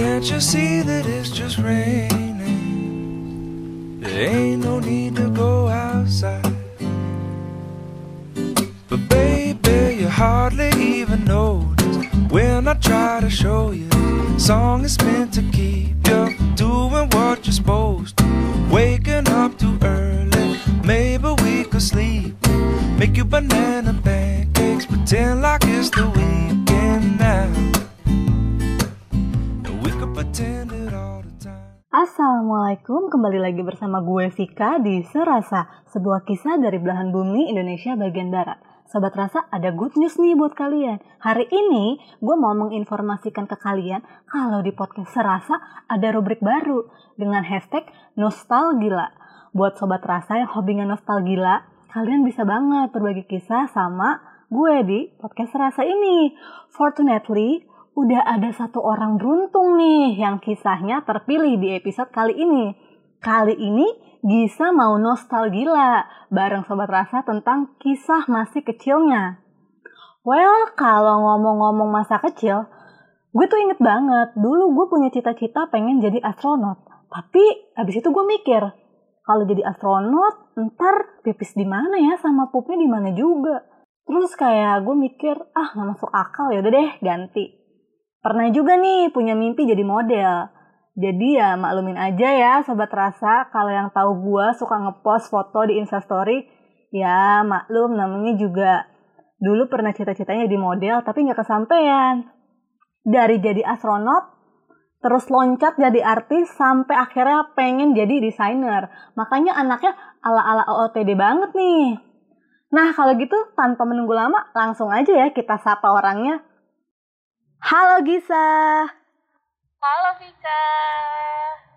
Can't you see that it's just raining? There ain't no need to go outside. But baby, you hardly even notice when I try to show you. Song is meant to keep you doing what you're supposed to. Waking up too early, maybe we could sleep. Make you banana pancakes, pretend like it's the weekend Assalamualaikum, kembali lagi bersama gue Vika di Serasa, sebuah kisah dari belahan bumi Indonesia bagian barat. Sobat Rasa, ada good news nih buat kalian. Hari ini gue mau menginformasikan ke kalian kalau di podcast Serasa ada rubrik baru dengan hashtag Nostalgila. Buat Sobat Rasa yang hobinya nostalgila, kalian bisa banget berbagi kisah sama gue di podcast Serasa ini. Fortunately, udah ada satu orang beruntung nih yang kisahnya terpilih di episode kali ini. Kali ini Gisa mau nostalgila bareng Sobat Rasa tentang kisah masih kecilnya. Well, kalau ngomong-ngomong masa kecil, gue tuh inget banget dulu gue punya cita-cita pengen jadi astronot. Tapi abis itu gue mikir, kalau jadi astronot ntar pipis di mana ya sama pupnya di mana juga. Terus kayak gue mikir, ah nggak masuk akal ya udah deh ganti. Pernah juga nih punya mimpi jadi model. Jadi ya maklumin aja ya sobat rasa kalau yang tahu gue suka ngepost foto di instastory ya maklum namanya juga dulu pernah cita-citanya jadi model tapi nggak kesampaian. Dari jadi astronot terus loncat jadi artis sampai akhirnya pengen jadi desainer. Makanya anaknya ala-ala OOTD banget nih. Nah kalau gitu tanpa menunggu lama langsung aja ya kita sapa orangnya. Halo Gisa. Halo Vika.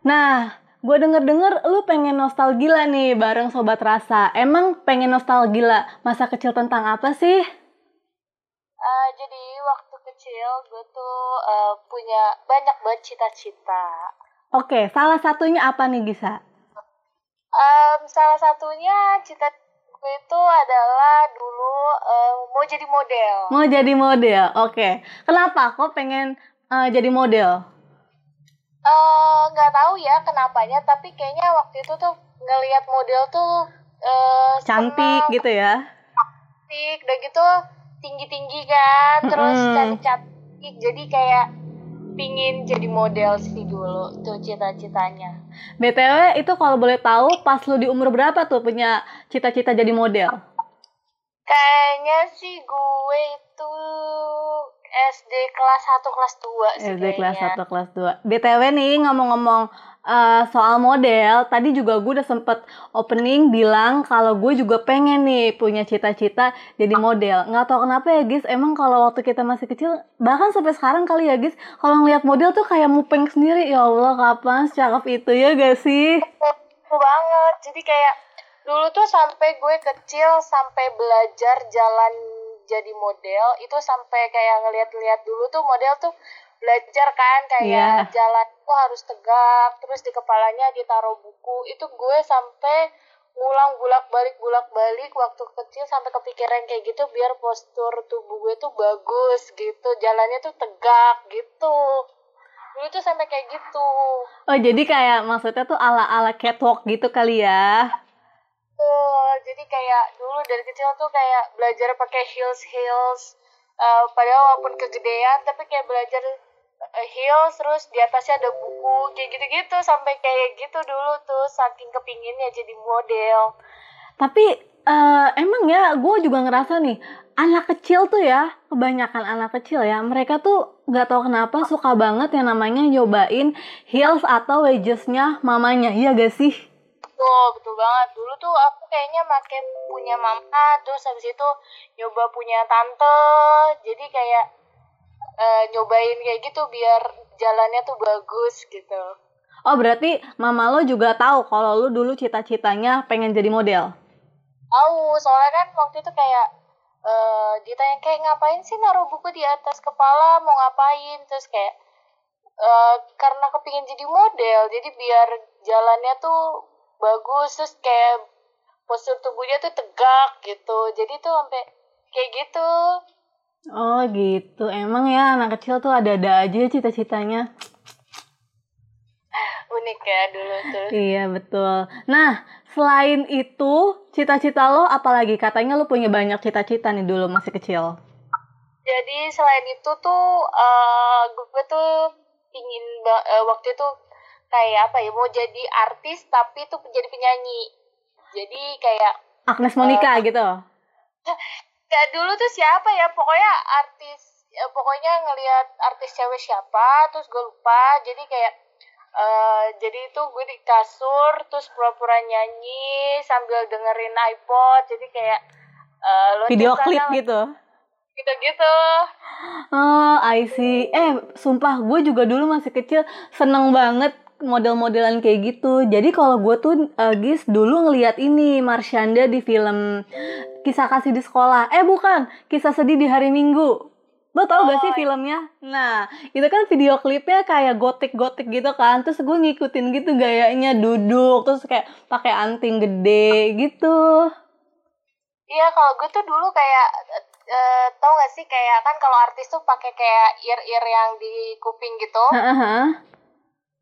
Nah, gue denger-denger lu pengen nostalgila nih bareng Sobat Rasa. Emang pengen nostalgila masa kecil tentang apa sih? Uh, jadi waktu kecil gue tuh uh, punya banyak banget cita-cita. Oke, salah satunya apa nih Gisa? Um, salah satunya cita gue itu adalah dulu uh, mau jadi model. Mau jadi model, oke. Kenapa kok pengen uh, jadi model? nggak uh, tahu ya kenapanya tapi kayaknya waktu itu tuh ngelihat model tuh uh, cantik seneng, gitu ya cantik udah gitu tinggi tinggi kan terus Mm-mm. cantik cantik jadi kayak pingin jadi model sih dulu tuh cita-citanya. Btw itu kalau boleh tahu pas lu di umur berapa tuh punya cita-cita jadi model? Kayaknya sih gue itu SD kelas 1 kelas 2 sih SD kelas kayaknya. 1 kelas 2 BTW nih ngomong-ngomong uh, soal model Tadi juga gue udah sempet opening bilang kalau gue juga pengen nih punya cita-cita jadi model. Nggak tau kenapa ya guys Emang kalau waktu kita masih kecil Bahkan sampai sekarang kali ya guys Kalau ngeliat model tuh kayak mupeng sendiri. Ya Allah kapan secakep itu ya gak sih? Betul banget. Jadi kayak dulu tuh sampai gue kecil sampai belajar jalan jadi model itu sampai kayak ngeliat-liat dulu tuh model tuh belajar kan kayak jalan tuh harus tegak terus di kepalanya ditaruh buku. Itu gue sampai ngulang bulak-balik bulak-balik waktu kecil sampai kepikiran kayak gitu biar postur tubuh gue tuh bagus gitu jalannya tuh tegak gitu. Dulu tuh sampai kayak gitu. Oh jadi kayak maksudnya tuh ala-ala catwalk gitu kali ya? Betul, jadi kayak dulu dari kecil tuh kayak belajar pakai heels heels, uh, padahal walaupun kegedean tapi kayak belajar heels terus di atasnya ada buku kayak gitu-gitu sampai kayak gitu dulu tuh saking kepinginnya jadi model. Tapi eh, emang ya gue juga ngerasa nih anak kecil tuh ya kebanyakan anak kecil ya mereka tuh nggak tahu kenapa suka banget yang namanya nyobain heels atau wedgesnya mamanya iya gak sih? Betul, betul banget. Dulu tuh aku kayaknya make punya mama, terus habis itu nyoba punya tante. Jadi kayak uh, nyobain kayak gitu biar jalannya tuh bagus gitu. Oh berarti mama lo juga tahu kalau lu dulu cita-citanya pengen jadi model? Tahu, soalnya kan waktu itu kayak eh ditanya kayak ngapain sih naruh buku di atas kepala, mau ngapain? Terus kayak eh karena kepingin jadi model, jadi biar jalannya tuh bagus, terus kayak postur tubuhnya tuh tegak gitu. Jadi tuh sampai kayak gitu. Oh gitu, emang ya anak kecil tuh ada-ada aja cita-citanya. unik ya dulu tuh Iya betul. Nah selain itu cita-cita lo apalagi? Katanya lo punya banyak cita-cita nih dulu masih kecil. jadi selain itu tuh uh, gue tuh pingin ba- eh, waktu itu kayak apa ya mau jadi artis tapi tuh jadi penyanyi jadi kayak Agnes Monica gitu. kayak dulu tuh siapa ya? Pokoknya artis ya, pokoknya ngelihat artis cewek siapa terus gue lupa. Jadi kayak eh jadi itu gue di kasur terus pura-pura nyanyi sambil dengerin iPod. Jadi kayak eh lo Video klip gitu. gitu-gitu Oh, I see. Eh, sumpah gue juga dulu masih kecil seneng banget model-modelan kayak gitu. Jadi kalau gue tuh eh, Gis dulu ngeliat ini Marshanda di film Kisah Kasih di Sekolah. Eh bukan, Kisah Sedih di Hari Minggu. Lo tau gak sih Oh, iya. filmnya? Nah, itu kan video klipnya kayak gotik-gotik gitu kan. Terus gue ngikutin gitu gayanya duduk, terus kayak pakai anting gede gitu. iya kalau gue tuh dulu kayak eh, tau gak sih kayak kan kalau artis tuh pakai kayak ear ear yang di kuping gitu Heeh.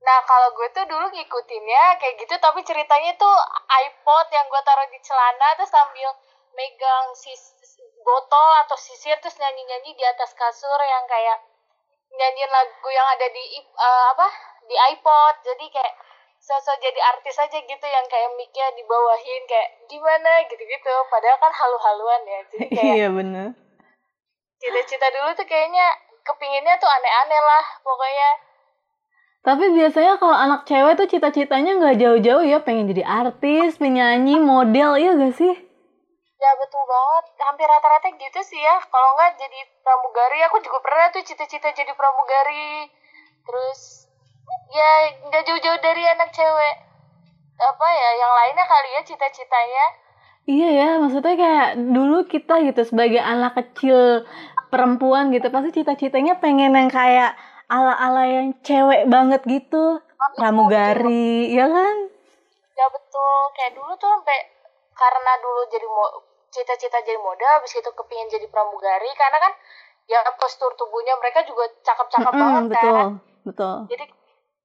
Nah kalau gue tuh dulu ngikutinnya kayak gitu tapi ceritanya tuh iPod yang gue taruh di celana terus sambil megang sis botol atau sisir terus nyanyi-nyanyi di atas kasur yang kayak nyanyiin lagu yang ada di eh, apa di iPod. Jadi kayak sosok jadi artis aja gitu yang kayak mic-nya dibawahin kayak gimana? gitu-gitu. Padahal kan halu-haluan ya jadi kayak Iya bener. cita-cita dulu tuh kayaknya kepinginnya tuh aneh-aneh lah pokoknya Tapi biasanya kalau anak cewek tuh cita-citanya nggak jauh-jauh ya pengen jadi artis, penyanyi, model, iya gak sih? Ya betul banget, hampir rata-rata gitu sih ya. Kalau nggak jadi pramugari, aku juga pernah tuh cita-cita jadi pramugari. Terus ya nggak jauh-jauh dari anak cewek. Apa ya, yang lainnya kali ya cita-citanya. Iya ya, maksudnya kayak dulu kita gitu sebagai anak kecil perempuan gitu pasti cita-citanya pengen yang kayak ala-ala yang cewek banget gitu, pramugari, ya kan? Ya betul, kayak dulu tuh sampai karena dulu jadi mo cita-cita jadi model, habis itu kepingin jadi pramugari, karena kan ya postur tubuhnya mereka juga cakep-cakep Mm-mm, banget betul, kan. betul. Jadi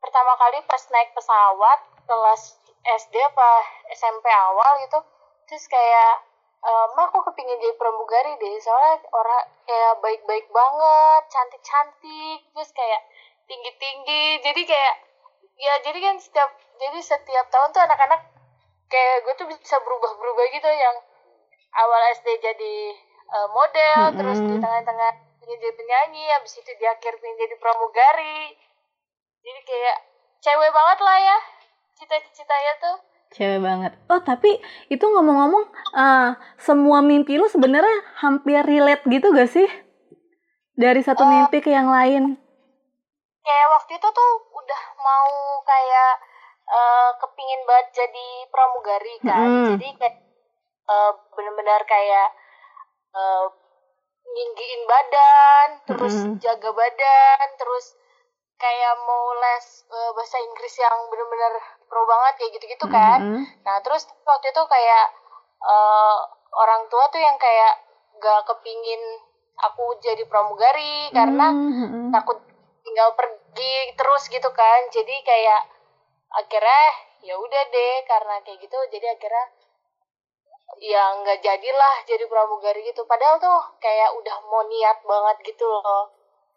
pertama kali pas naik pesawat kelas SD apa SMP awal gitu, terus kayak Ma aku kepingin jadi pramugari deh, soalnya orang kayak baik-baik banget, cantik-cantik, terus kayak tinggi-tinggi, jadi kayak ya jadi kan setiap jadi setiap tahun tuh anak-anak kayak gue tuh bisa berubah-berubah gitu yang awal SD jadi eh, model, Mm-mm. terus di tengah-tengah jadi penyanyi, habis itu di akhir pengen jadi pramugari, jadi kayak cewek banget lah ya cita-citanya tuh Cewek banget. Oh, tapi itu ngomong-ngomong, eh, semua mimpi lu sebenarnya hampir relate gitu gak sih? Dari satu Oh. mimpi ke yang lain. kayak waktu itu tuh udah mau kayak eh, kepingin banget jadi pramugari kan Mm-mm. jadi kayak eh, bener-bener kayak eh, ninggiin badan terus Mm-mm. jaga badan terus kayak mau les eh, bahasa Inggris yang bener-bener pro banget kayak gitu-gitu kan Mm-mm. Nah terus waktu itu kayak eh, orang tua tuh yang kayak gak kepingin aku jadi pramugari karena Mm-mm. takut tinggal pergi terus gitu kan. Jadi kayak akhirnya ya udah deh karena kayak gitu jadi akhirnya ya nggak jadilah jadi pramugari gitu. Padahal tuh kayak udah mau niat banget gitu loh.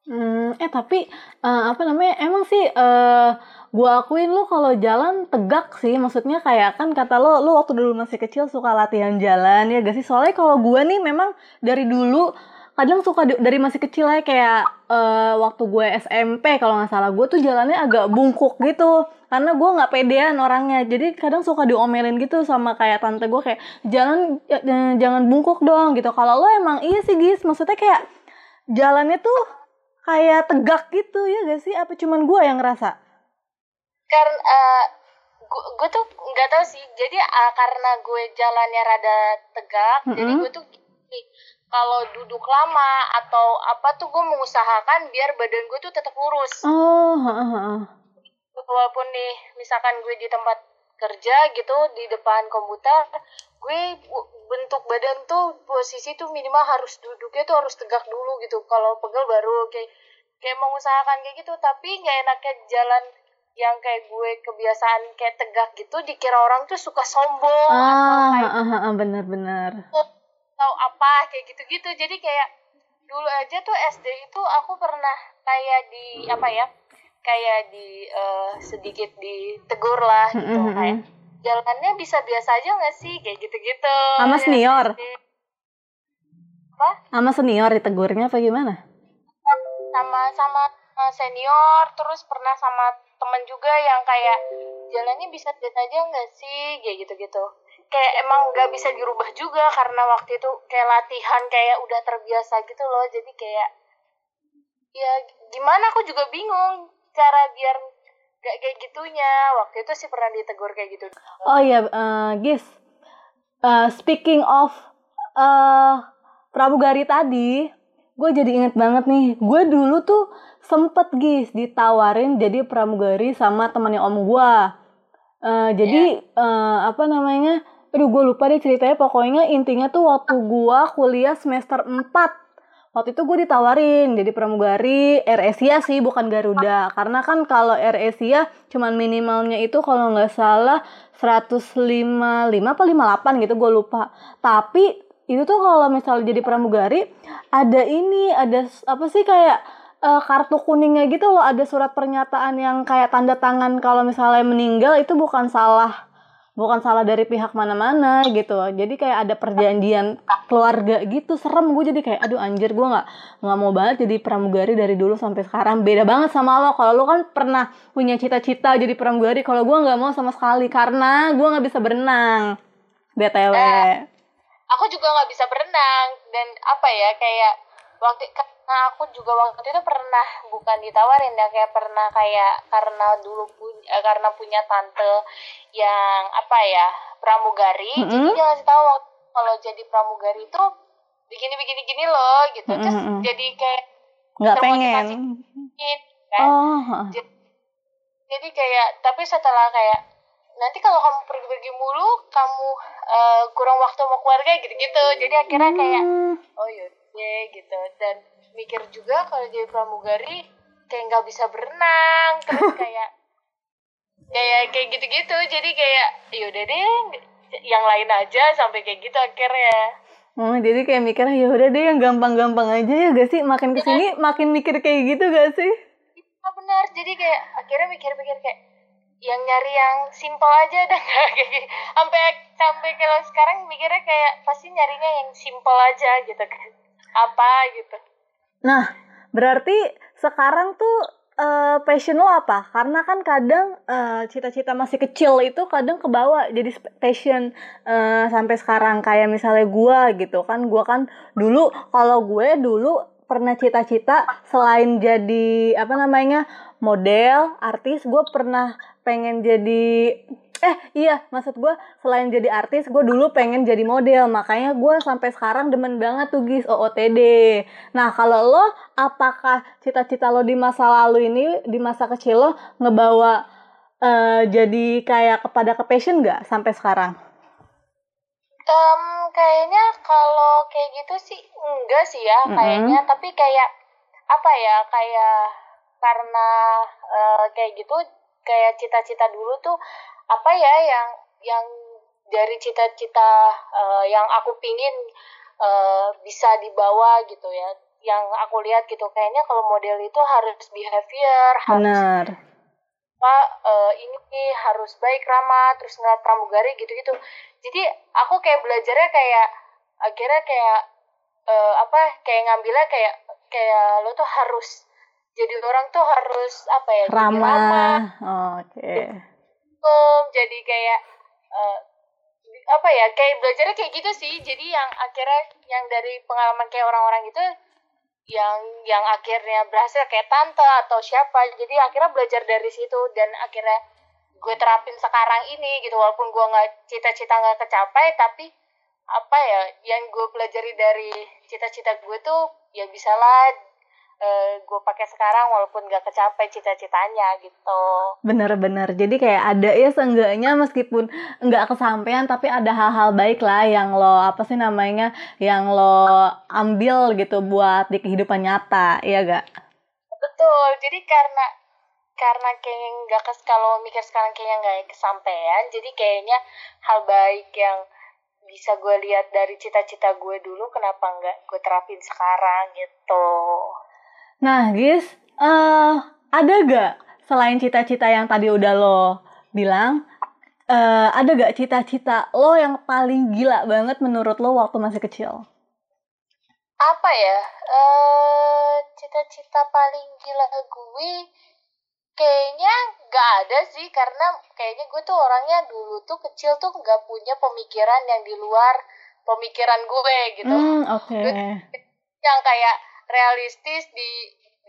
Hmm, eh tapi eh, apa namanya emang sih eh gua akuin lu kalau jalan tegak sih. Maksudnya kayak kan kata lo lu waktu dulu masih kecil suka latihan jalan ya gak sih? Soalnya kalau gua nih memang dari dulu kadang suka dari masih kecil ya kayak eh, waktu gue SMP kalau nggak salah gue tuh jalannya agak bungkuk gitu. Karena gue nggak pedean orangnya. Jadi kadang suka diomelin gitu sama kayak tante gue kayak jalan jangan bungkuk dong gitu. Kalau lo emang iya sih guys maksudnya kayak jalannya tuh kayak tegak gitu ya gak sih apa cuman gue yang ngerasa Karena gue tuh nggak tahu sih. Jadi eh, karena gue jalannya rada tegak, jadi Mm-mm. gue tuh kalau duduk lama atau apa tuh gue mengusahakan biar badan gue tuh tetap lurus. oh heeh, heeh. walaupun nih misalkan gue di tempat kerja gitu di depan komputer gue bentuk badan tuh posisi tuh minimal harus duduknya tuh harus tegak dulu gitu kalau pegel baru kayak kayak mengusahakan kayak gitu tapi nggak enaknya jalan yang kayak gue kebiasaan kayak tegak gitu dikira orang tuh suka sombong atau Ah, kayak ah, ah, ah, bener-bener. tahu apa kayak gitu-gitu jadi kayak dulu aja tuh SD itu aku pernah kayak di apa ya kayak di eh, sedikit ditegur lah gitu Mm, mm, kayak. Jalannya bisa biasa aja nggak sih kayak gitu-gitu Sama Ya, senior? SD. apa Sama senior ditegurnya apa gimana? sama sama senior terus pernah sama temen juga yang kayak jalannya bisa biasa aja nggak sih kayak gitu-gitu kayak emang nggak bisa dirubah juga karena waktu itu kayak latihan kayak udah terbiasa gitu loh jadi kayak ya gimana aku juga bingung cara biar gak kayak gitunya waktu itu sih pernah ditegur kayak gitu Oh iya, eh, Gis. Eh, speaking of eh pramugari tadi, gue jadi inget banget nih. Gue dulu tuh sempet Gis ditawarin jadi pramugari sama temannya om gue. Eh, jadi eh, apa namanya? Aduh, gue lupa deh ceritanya. Pokoknya intinya tuh waktu gue kuliah semester 4 Waktu itu gue ditawarin jadi pramugari Air Asia sih bukan Garuda. Karena kan kalau Air Asia cuman minimalnya itu kalau nggak salah 155 apa 58 gitu gue lupa. Tapi itu tuh kalau misalnya jadi pramugari ada ini ada apa sih kayak eh, kartu kuningnya gitu loh. Ada surat pernyataan yang kayak tanda tangan kalau misalnya meninggal itu bukan salah bukan salah dari pihak mana-mana gitu. Jadi kayak ada perjanjian keluarga gitu serem. Gue jadi kayak aduh anjir gue nggak nggak mau banget jadi pramugari dari dulu sampai sekarang. Beda banget sama lo. Kalau lo kan pernah punya cita-cita jadi pramugari kalau gue nggak mau sama sekali karena gue nggak bisa berenang. Btw Eh. aku juga nggak bisa berenang. Dan apa ya kayak waktu karena aku juga waktu itu pernah bukan ditawarin ya kayak pernah kayak karena dulu punya karena punya tante yang apa ya pramugari jadi Mm-mm. dia ngasih tahu kalau jadi pramugari itu begini begini gini loh gitu terus Mm-mm. jadi kayak nggak pengen kan oh heeh. jadi kayak tapi setelah kayak nanti kalau kamu pergi-pergi mulu kamu eh, kurang waktu sama keluarga gitu-gitu jadi akhirnya kayak Hmm. oh yaudah gitu. Dan mikir juga kalau jadi pramugari kayak nggak bisa berenang terus kayak kayak kayak gitu-gitu. Jadi kayak yaudah deh yang lain aja sampai kayak gitu akhirnya. Oh, jadi kayak mikir ya udah deh yang gampang-gampang aja ya gak sih? Makin ke sini makin mikir kayak gitu gak sih? Ah benar, jadi kayak akhirnya mikir-mikir kayak yang nyari yang simple aja dan kayak gitu. sampai sampai kalau sekarang mikirnya kayak pasti nyarinya yang simple aja gitu kan apa gitu Nah, berarti sekarang tuh eh, passion lo apa? Karena kan kadang eh, cita-cita masih kecil itu kadang kebawa jadi passion eh, sampai sekarang kayak misalnya gua gitu kan. Gua kan dulu kalau gue dulu pernah cita-cita selain jadi apa namanya model, artis, gue pernah pengen jadi eh iya maksud gue selain jadi artis gue dulu pengen jadi model. Makanya gue sampai sekarang demen banget tuh guys OOTD nah kalau lo apakah cita-cita lo di masa lalu ini di masa kecil lo ngebawa eh, jadi kayak kepada ke passion nggak sampai sekarang? Em, kayaknya kalau kayak gitu sih enggak sih ya Mm-mm. kayaknya. Tapi kayak apa ya kayak karena eh, kayak gitu kayak cita-cita dulu tuh apa ya yang yang dari cita-cita eh, yang aku pingin eh, bisa dibawa gitu ya yang aku lihat gitu. Kayaknya kalau model itu harus behavior harus benar. apa eh, ini harus baik ramah terus nggak pramugari gitu-gitu. Jadi aku kayak belajarnya kayak akhirnya kayak eh, apa kayak ngambilnya kayak kayak lo tuh harus jadi orang tuh harus apa ya ramah. Oke hukum jadi kayak eh, apa ya kayak belajarnya kayak gitu sih. Jadi yang akhirnya yang dari pengalaman kayak orang-orang itu yang yang akhirnya berhasil kayak tante atau siapa. Jadi akhirnya belajar dari situ dan akhirnya gue terapin sekarang ini gitu. Walaupun gue nggak cita-cita nggak kecapai tapi apa ya yang gue pelajari dari cita-cita gue tuh ya bisalah eh, gue pakai sekarang walaupun nggak kecapai cita-citanya gitu Bener-bener. Jadi kayak ada ya seenggaknya meskipun nggak kesampaian tapi ada hal-hal baik lah yang lo apa sih namanya yang lo ambil gitu buat di kehidupan nyata, iya gak? Betul, jadi karena karena kayaknya nggak kes kalau mikir sekarang kayaknya nggak kesampaian jadi kayaknya hal baik yang bisa gue lihat dari cita-cita gue dulu kenapa nggak gue terapin sekarang gitu Nah, Gis, eh ada gak selain cita-cita yang tadi udah lo bilang, eh ada gak cita-cita lo yang paling gila banget menurut lo waktu masih kecil? apa ya eh cita-cita paling gila gue kayaknya nggak ada sih karena kayaknya gue tuh orangnya dulu tuh kecil tuh nggak punya pemikiran yang di luar pemikiran gue gitu Hmm, oke. yang kayak realistis di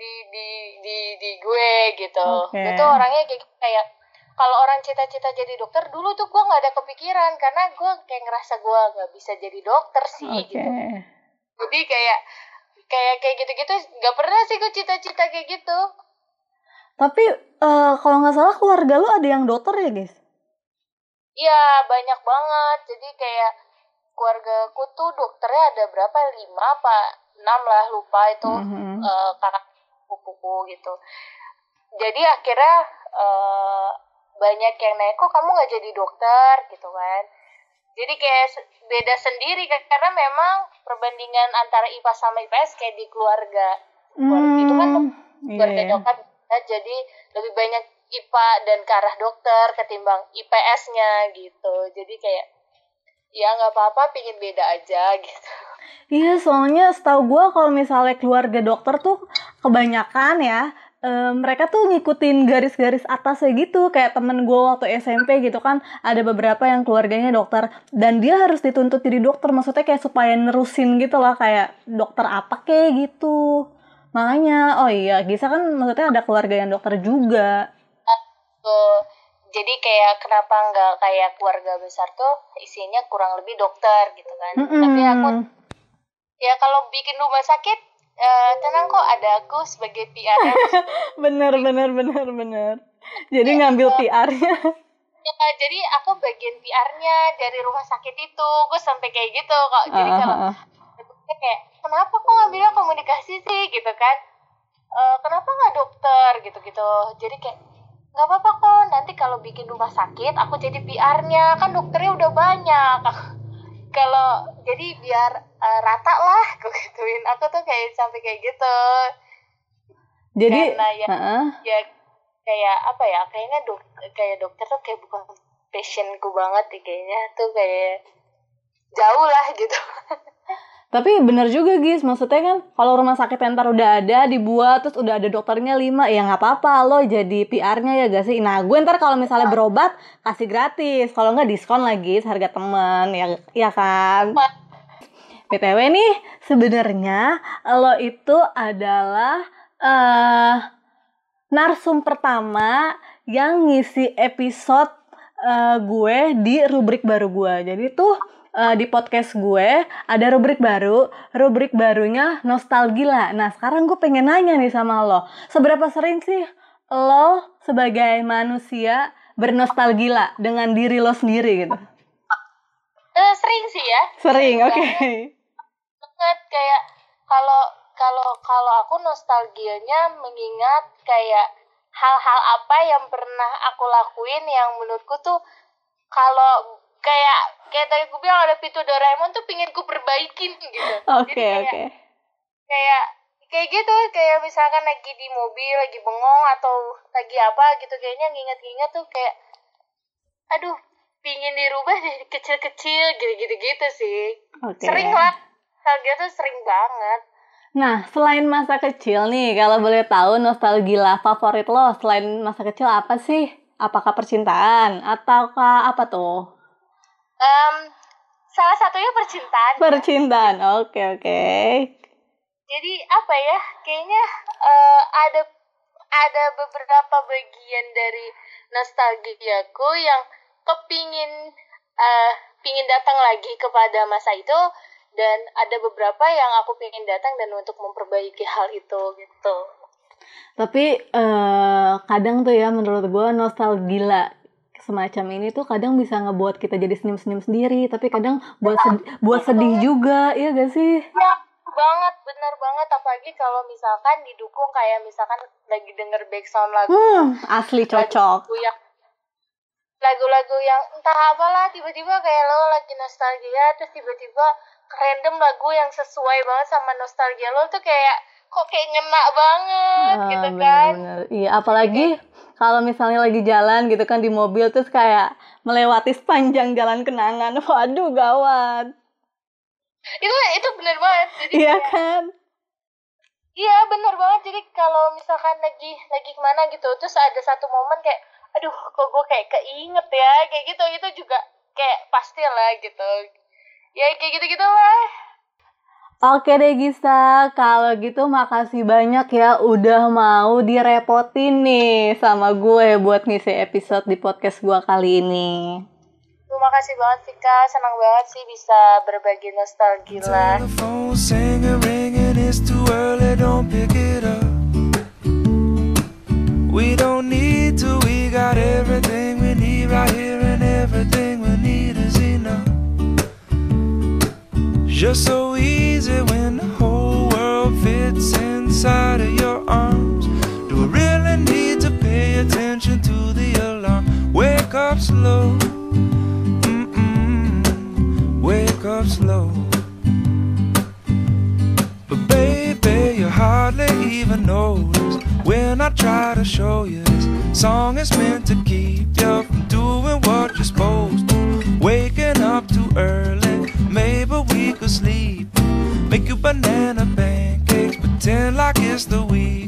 di di di di gue gitu Oke. gue tuh orangnya kayak kayak kalau orang cita-cita jadi dokter dulu tuh gue nggak ada kepikiran karena gue kayak ngerasa gue nggak bisa jadi dokter sih Oke. gitu jadi kayak kayak kayak gitu-gitu nggak pernah sih gue cita-cita kayak gitu Tapi eh kalau nggak salah keluarga lo ada yang dokter ya, guys? Iya banyak banget jadi kayak keluargaku tuh dokternya ada berapa lima apa enam lah lupa itu Mhm. eh, kakak pupuku gitu. Jadi akhirnya eh, banyak yang nanya kok kamu nggak jadi dokter? gitu kan. Jadi kayak beda sendiri karena memang perbandingan antara IPA sama IPS kayak di keluarga. Keluarga itu kan Hmm, keluarga iya. nyokap ya, jadi lebih banyak IPA dan ke arah dokter ketimbang IPS-nya gitu. Jadi kayak ya nggak apa-apa pingin beda aja gitu Iya, soalnya setahu gue kalau misalnya keluarga dokter tuh kebanyakan ya, eh, mereka tuh ngikutin garis-garis atasnya gitu. Kayak temen gue waktu SMP gitu kan, ada beberapa yang keluarganya dokter. Dan dia harus dituntut jadi dokter, maksudnya kayak supaya nerusin gitu lah, kayak dokter apa kayak gitu. Makanya, oh iya, Gisa kan maksudnya ada keluarga yang dokter juga. Tuh, jadi kayak kenapa nggak kayak keluarga besar tuh isinya kurang lebih dokter gitu kan tapi aku. Ya kalau bikin rumah sakit eh, tenang kok ada aku sebagai PR bener, bener, bener, bener. Jadi ngambil PR-nya. ya jadi aku bagian PR-nya dari rumah sakit itu. Gue sampai kayak gitu kok. Jadi kalau ah, ah. Dia kayak kenapa kok ngambilnya komunikasi sih? Gitu kan. Eh, kenapa nggak dokter? Gitu gitu jadi kayak nggak apa-apa kok nanti kalau bikin rumah sakit aku jadi PR-nya kan dokternya udah banyak kalau jadi biar eh, rata lah gue gituin. Aku tuh kayak sampai kayak gitu. Jadi, Karena ya- ah, ah. ya kayak apa ya kayaknya dok kayak dokter tuh kayak bukan passionku banget nih kayaknya. Tuh kayak jauh lah gitu Tapi bener juga Gis, maksudnya kan kalau rumah sakit yang ntar udah ada, dibuat, terus udah ada dokternya 5, ya nggak apa-apa lo jadi PR-nya ya gak sih? Nah gue ntar kalau misalnya berobat, kasih gratis, kalau nggak diskon lagi harga temen, ya, ya kan? BTW nih, sebenarnya lo itu adalah eh narsum pertama yang ngisi episode eh, gue di rubrik baru gue. Jadi tuh eh, di podcast gue ada rubrik baru, rubrik barunya nostalgila. Nah sekarang gue pengen nanya nih sama lo, seberapa sering sih lo sebagai manusia bernostalgila dengan diri lo sendiri gitu? Eh, sering sih ya Sering, oke. banget. banget kayak kalau kalau kalau aku nostalgianya mengingat kayak hal-hal apa yang pernah aku lakuin yang menurutku tuh kalau kayak kayak tadi aku bilang ada pintu Doraemon tuh pingin ku perbaikin gitu Oke, oke. kayak kayak gitu kayak misalkan lagi di mobil lagi bengong atau lagi apa gitu kayaknya nginget-nginget tuh kayak aduh pingin dirubah dari kecil-kecil gitu-gitu gitu sih Oke. sering lah nostalgia tuh sering banget Nah, selain masa kecil nih, kalau boleh tahu nostalgia favorit lo selain masa kecil apa sih? Apakah percintaan ataukah apa tuh? Em, salah satunya percintaan Percintaan. Oke, oke. jadi apa ya kayaknya eh, ada ada beberapa bagian dari nostalgiaku yang kepingin eh pingin datang lagi kepada masa itu dan ada beberapa yang aku pingin datang dan untuk memperbaiki hal itu gitu Tapi eh, kadang tuh ya menurut gue nostalgia semacam ini tuh kadang bisa ngebuat kita jadi senyum-senyum sendiri, tapi kadang buat sedih, buat sedih juga, iya gak sih? ya banget bener banget apalagi kalau misalkan didukung kayak misalkan lagi denger background lagu Hmm, asli cocok. lagu yang lagu-lagu yang entah apalah tiba-tiba kayak lo lagi nostalgia terus tiba-tiba random lagu yang sesuai banget sama nostalgia lo tuh kayak kok kayak ngena banget Ah, gitu kan bener-bener. Iya, apalagi kalau misalnya lagi jalan gitu kan di mobil terus kayak melewati sepanjang jalan kenangan. Waduh, gawat. itu itu bener banget jadi Iya kayak- kan? Iya bener banget jadi kalau misalkan lagi lagi ke mana gitu terus ada satu momen kayak aduh kok gue kayak keinget ya kayak gitu itu juga kayak pasti lah gitu ya kayak gitu gitu lah Oke deh Gisa, kalau gitu makasih banyak ya udah mau direpotin nih sama gue buat ngisi episode di podcast gue kali ini. terima kasih banget Vika senang banget sih bisa berbagi nostalgia lah it. We don't need to, we got everything Just so easy when the whole world fits inside of your arms. Do I really need to pay attention to the alarm? Wake up slow, wake up slow. But baby, you hardly even notice when I try to show you this song is meant we could sleep. Make you banana pancakes, pretend like it's the weekend.